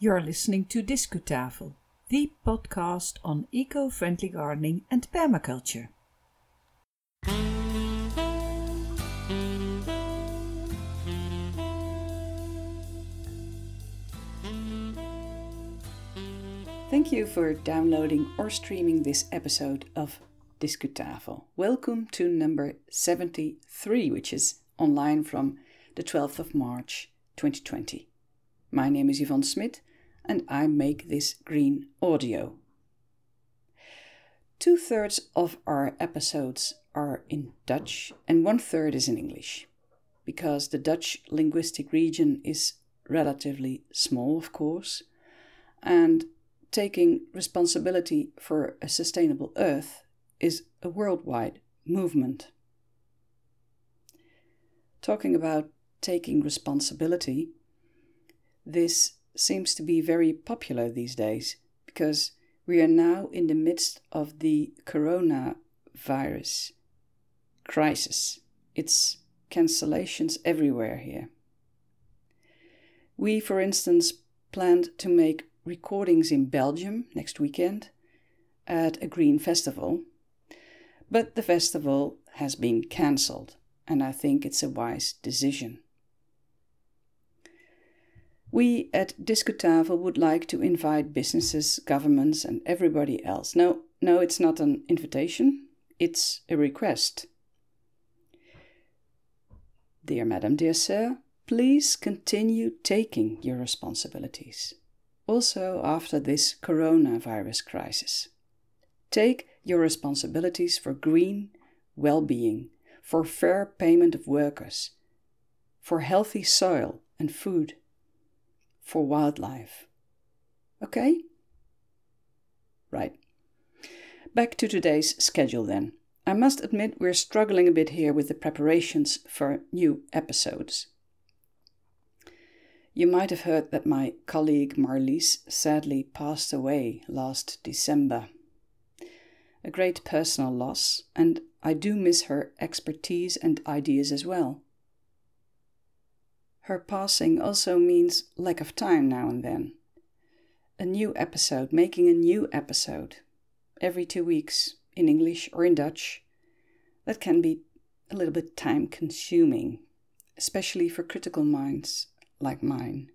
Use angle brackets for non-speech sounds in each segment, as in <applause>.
You're listening to Discutafel, the podcast on eco friendly gardening and permaculture. Thank you for downloading or streaming this episode of Discutafel. Welcome to number 73, which is online from the 12th of March 2020. My name is Yvonne Smit and I make this green audio. Two thirds of our episodes are in Dutch and one third is in English. Because the Dutch linguistic region is relatively small, of course, and taking responsibility for a sustainable Earth is a worldwide movement. Talking about taking responsibility, this seems to be very popular these days because we are now in the midst of the coronavirus crisis. It's cancellations everywhere here. We, for instance, planned to make recordings in Belgium next weekend at a green festival, but the festival has been cancelled, and I think it's a wise decision. We at Discutafel would like to invite businesses, governments, and everybody else. No, no, it's not an invitation, it's a request. Dear Madam, dear Sir, please continue taking your responsibilities also after this coronavirus crisis. Take your responsibilities for green well being, for fair payment of workers, for healthy soil and food, for wildlife. Okay? Right. Back to today's schedule then. I must admit we're struggling a bit here with the preparations for new episodes. You might have heard that my colleague Marlies sadly passed away last December. A great personal loss, and I do miss her expertise and ideas as well. Her passing also means lack of time now and then. A new episode, making a new episode every two weeks in English or in Dutch, that can be a little bit time consuming, especially for critical minds like mine.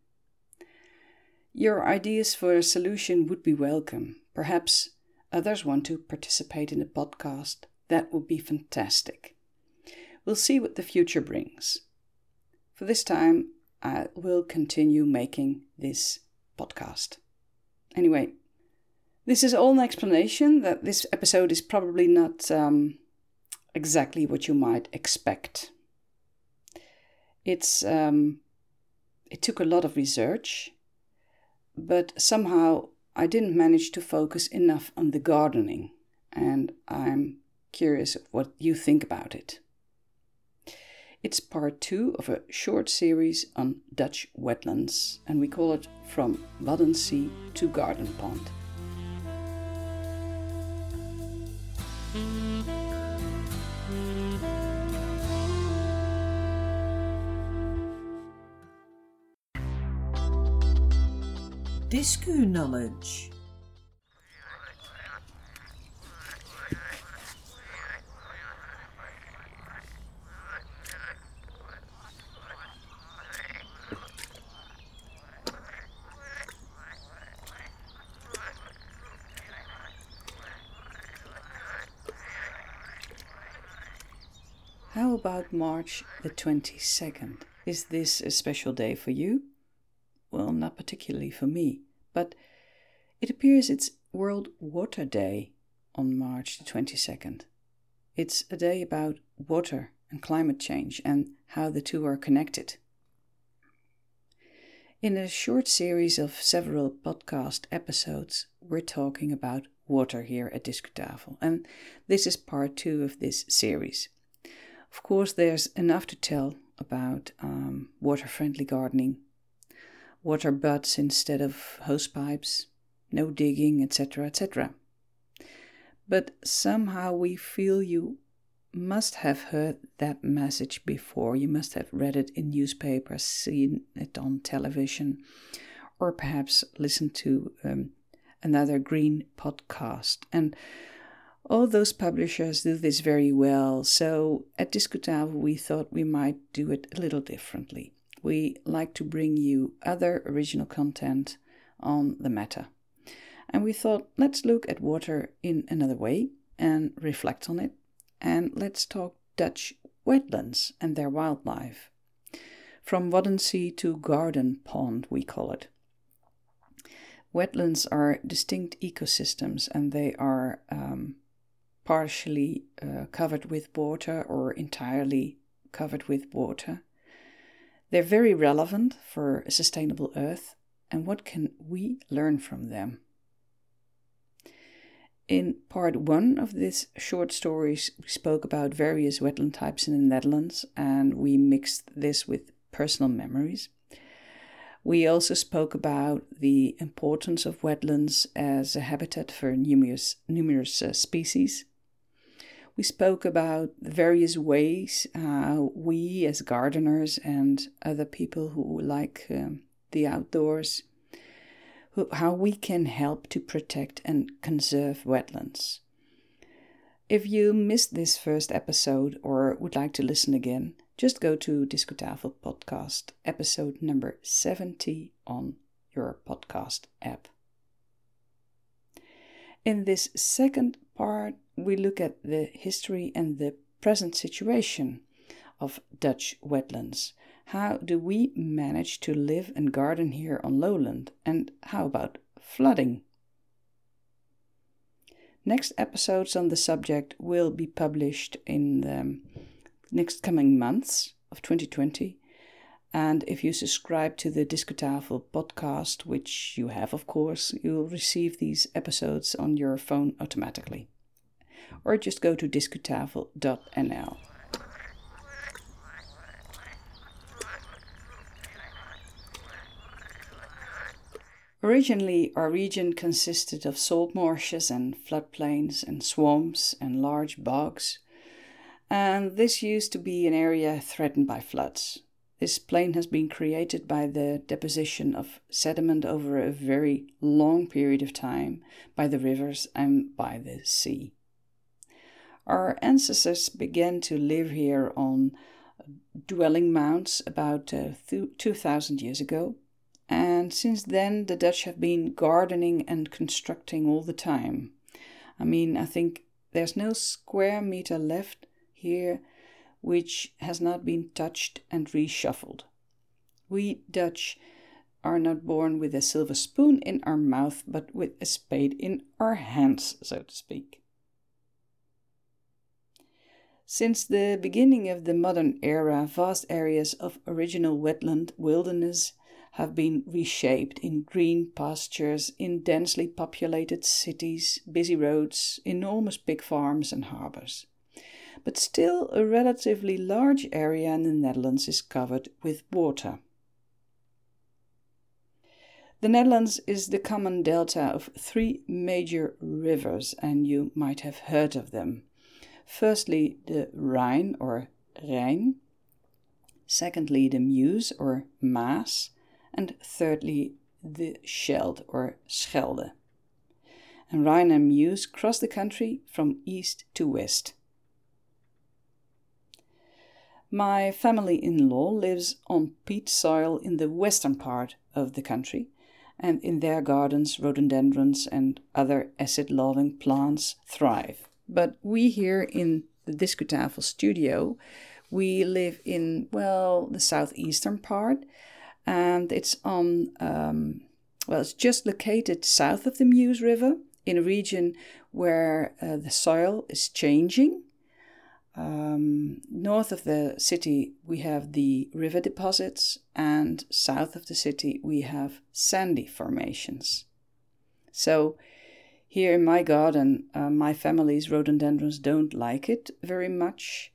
Your ideas for a solution would be welcome. Perhaps others want to participate in the podcast. That would be fantastic. We'll see what the future brings. For this time, I will continue making this podcast. Anyway, this is all an explanation that this episode is probably not um, exactly what you might expect. It's um, it took a lot of research, but somehow I didn't manage to focus enough on the gardening, and I'm curious what you think about it. It's part two of a short series on Dutch wetlands, and we call it From Waddenzee to Garden Pond. Discu knowledge. How about March the 22nd? Is this a special day for you? well, not particularly for me, but it appears it's World Water Day on March the 22nd. It's a day about water and climate change and how the two are connected. In a short series of several podcast episodes, we're talking about water here at Discutafel, and this is part two of this series. Of course, there's enough to tell about um, water friendly gardening water butts instead of hose pipes, no digging, etc., etc. But somehow we feel you must have heard that message before. You must have read it in newspapers, seen it on television, or perhaps listened to um, another green podcast. And all those publishers do this very well. So at Discutafel, we thought we might do it a little differently. We like to bring you other original content on the matter. And we thought, let's look at water in another way and reflect on it. And let's talk Dutch wetlands and their wildlife. From Waddenzee to Garden Pond, we call it. Wetlands are distinct ecosystems and they are um, partially uh, covered with water or entirely covered with water. They're very relevant for a sustainable Earth, and what can we learn from them? In part one of this short stories, we spoke about various wetland types in the Netherlands and we mixed this with personal memories. We also spoke about the importance of wetlands as a habitat for numerous, numerous uh, species. We spoke about various ways uh, we, as gardeners and other people who like um, the outdoors, how we can help to protect and conserve wetlands. If you missed this first episode or would like to listen again, just go to Discutafel Podcast, episode number 70 on your podcast app. In this second part, we look at the history and the present situation of Dutch wetlands how do we manage to live and garden here on lowland? And how about flooding? Next episodes on the subject will be published in the next coming months of 2020. And if you subscribe to the Discutafel podcast, which you have, of course, you'll receive these episodes on your phone automatically. Or just go to discutafel.nl. Originally, our region consisted of salt marshes and floodplains and swamps and large bogs, and this used to be an area threatened by floods. This plain has been created by the deposition of sediment over a very long period of time by the rivers and by the sea. Our ancestors began to live here on dwelling mounds about uh, 2000 years ago and since then, the Dutch have been gardening and constructing all the time. I mean, I think there's no square meter left here which has not been touched and reshuffled. We Dutch are not born with a silver spoon in our mouth, but with a spade in our hands, so to speak. Since the beginning of the modern era, vast areas of original wetland wilderness have been reshaped in green pastures, in densely populated cities, busy roads, enormous pig farms, and harbors. But still, a relatively large area in the Netherlands is covered with water. The Netherlands is the common delta of three major rivers, and you might have heard of them. Firstly, the Rhine or Rijn. Secondly, the Meuse or Maas and thirdly, the Scheldt or Schelde. And Rhine and Meuse cross the country from east to west. My family in law lives on peat soil in the western part of the country, and in their gardens, rhododendrons and other acid loving plants thrive. But we here in the Discutafel studio, we live in, well, the southeastern part, and it's on, um, well, it's just located south of the Meuse River in a region where uh, the soil is changing. Um, north of the city, we have the river deposits, and south of the city, we have sandy formations. So, here in my garden, uh, my family's rhododendrons don't like it very much.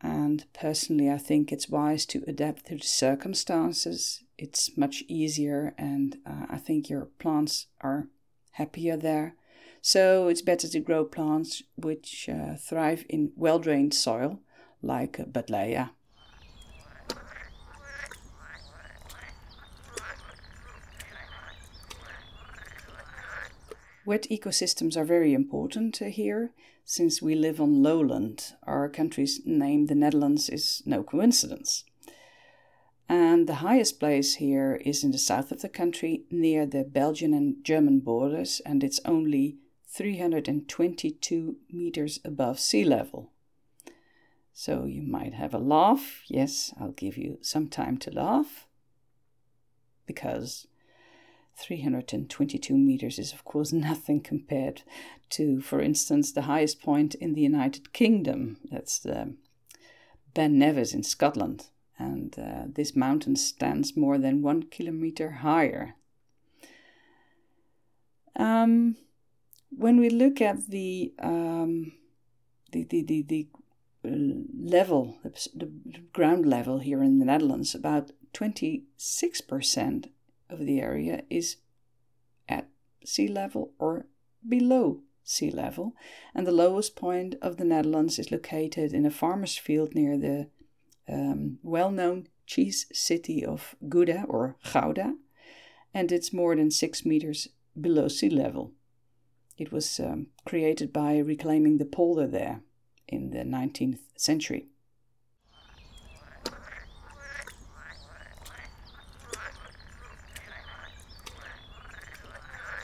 And personally, I think it's wise to adapt to the circumstances. It's much easier, and uh, I think your plants are happier there. So it's better to grow plants which uh, thrive in well drained soil, like uh, Wet ecosystems are very important here. Since we live on lowland, our country's name, the Netherlands, is no coincidence. And the highest place here is in the south of the country, near the Belgian and German borders, and it's only 322 meters above sea level. So you might have a laugh. Yes, I'll give you some time to laugh. Because 322 meters is, of course, <laughs> nothing compared to, for instance, the highest point in the United Kingdom. That's the Ben Nevis in Scotland. And uh, this mountain stands more than one kilometer higher. Um, when we look at the, um, the, the, the, the uh, level, the, the ground level here in the Netherlands, about 26% of the area is at sea level or below sea level, and the lowest point of the Netherlands is located in a farmer's field near the um, well known cheese city of Gouda or Gouda, and it's more than six meters below sea level. It was um, created by reclaiming the polder there in the 19th century.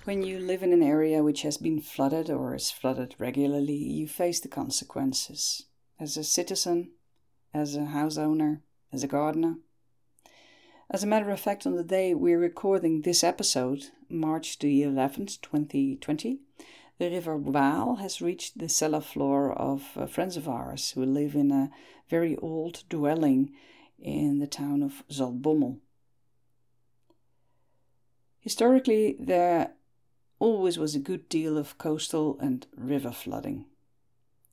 When you live in an area which has been flooded or is flooded regularly, you face the consequences as a citizen, as a house owner, as a gardener. As a matter of fact, on the day we're recording this episode, March the 11th, 2020, the river Waal has reached the cellar floor of uh, friends of ours who live in a very old dwelling in the town of Zaltbommel. Historically, there always was a good deal of coastal and river flooding.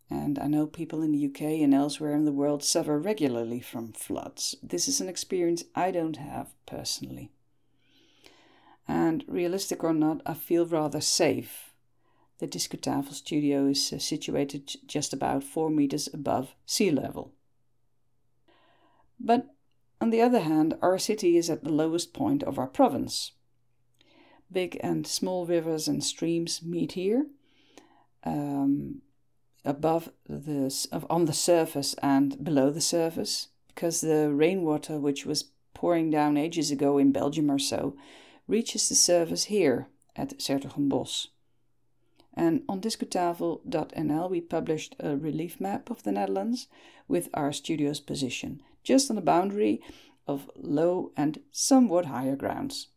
And I know people in the UK and elsewhere in the world suffer regularly from floods. This is an experience I don't have personally. And realistic or not, I feel rather safe. The Discutafel studio is uh, situated just about four meters above sea level. But on the other hand, our city is at the lowest point of our province, big and small rivers and streams meet here um, above the on the surface and below the surface because the rainwater which was pouring down ages ago in Belgium or so reaches the surface here at 's-Hertogenbosch. And on discutafel.nl we published a relief map of the Netherlands with our studio's position just on the boundary of low and somewhat higher grounds.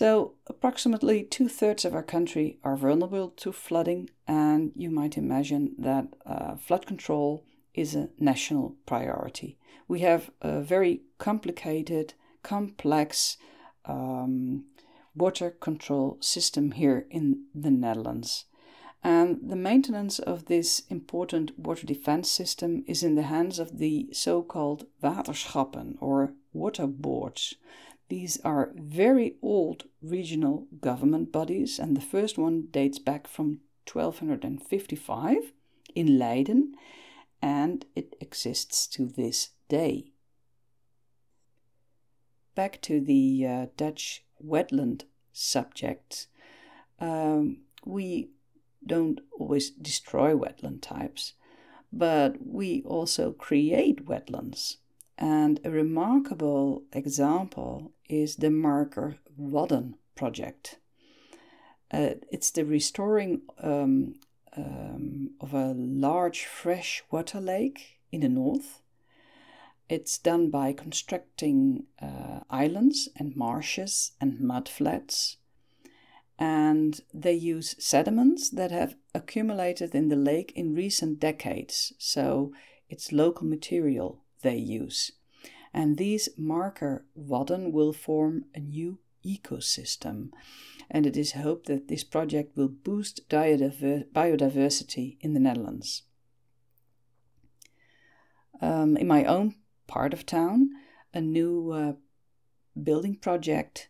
So, approximately two thirds of our country are vulnerable to flooding, and you might imagine that uh, flood control is a national priority. We have a very complicated, complex um, water control system here in the Netherlands. And the maintenance of this important water defense system is in the hands of the so called waterschappen or water boards. These are very old regional government bodies, and the first one dates back from 1255 in Leiden, and it exists to this day. Back to the uh, Dutch wetland subject. Um, we don't always destroy wetland types, but we also create wetlands. And a remarkable example is the Marker Wadden project. Uh, it's the restoring um, um, of a large freshwater lake in the north. It's done by constructing uh, islands and marshes and mudflats. And they use sediments that have accumulated in the lake in recent decades. So it's local material they use and these marker wadden will form a new ecosystem. And it is hoped that this project will boost biodiversity in the Netherlands. Um, in my own part of town, a new uh, building project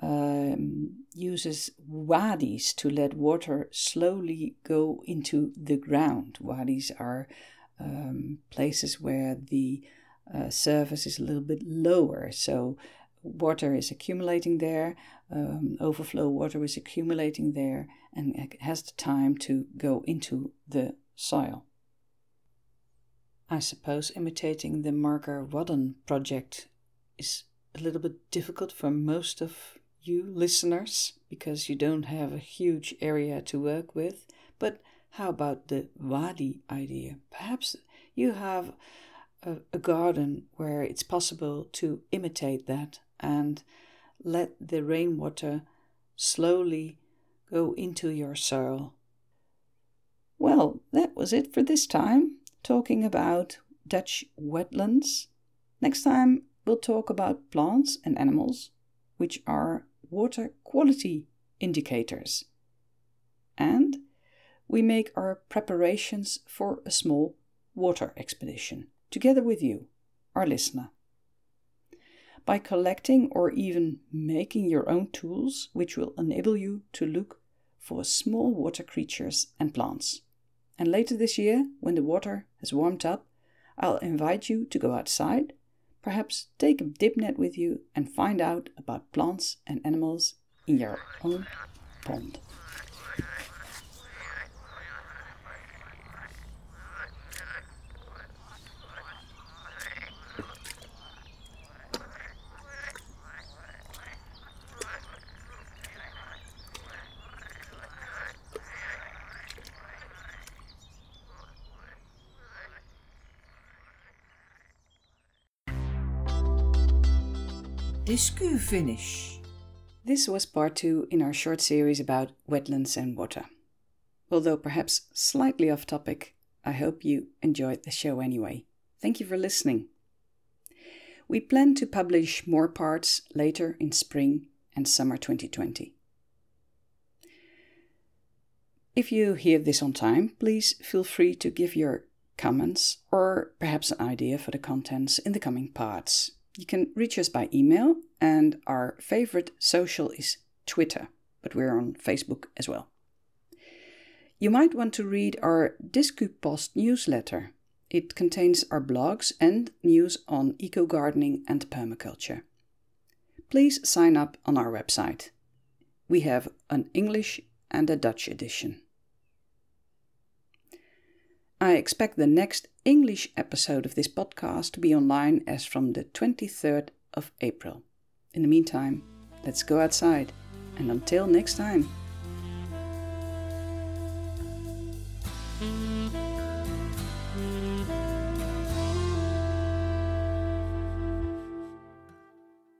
um, uses wadis to let water slowly go into the ground. Wadis are um, places where the uh, surface is a little bit lower. So water is accumulating there, um, overflow water is accumulating there, and it has the time to go into the soil. I suppose imitating the Marker Wadden project is a little bit difficult for most of you listeners because you don't have a huge area to work with. But how about the Wadi idea? Perhaps you have a, a garden where it's possible to imitate that and let the rainwater slowly go into your soil. Well, that was it for this time, talking about Dutch wetlands. Next time, we'll talk about plants and animals, which are water quality indicators. And we make our preparations for a small water expedition together with you, our listener. By collecting or even making your own tools, which will enable you to look for small water creatures and plants. And later this year, when the water has warmed up, I'll invite you to go outside, perhaps take a dip net with you, and find out about plants and animals in your own pond. Discu finish. This was part two in our short series about wetlands and water. Although perhaps slightly off topic, I hope you enjoyed the show anyway. Thank you for listening. We plan to publish more parts later in spring and summer 2020. If you hear this on time, please feel free to give your comments or perhaps an idea for the contents in the coming parts. You can reach us by email, and our favorite social is Twitter, but we're on Facebook as well. You might want to read our DiscuPost newsletter. It contains our blogs and news on eco gardening and permaculture. Please sign up on our website. We have an English and a Dutch edition. I expect the next English episode of this podcast to be online as from the 23rd of April. In the meantime, let's go outside, and until next time.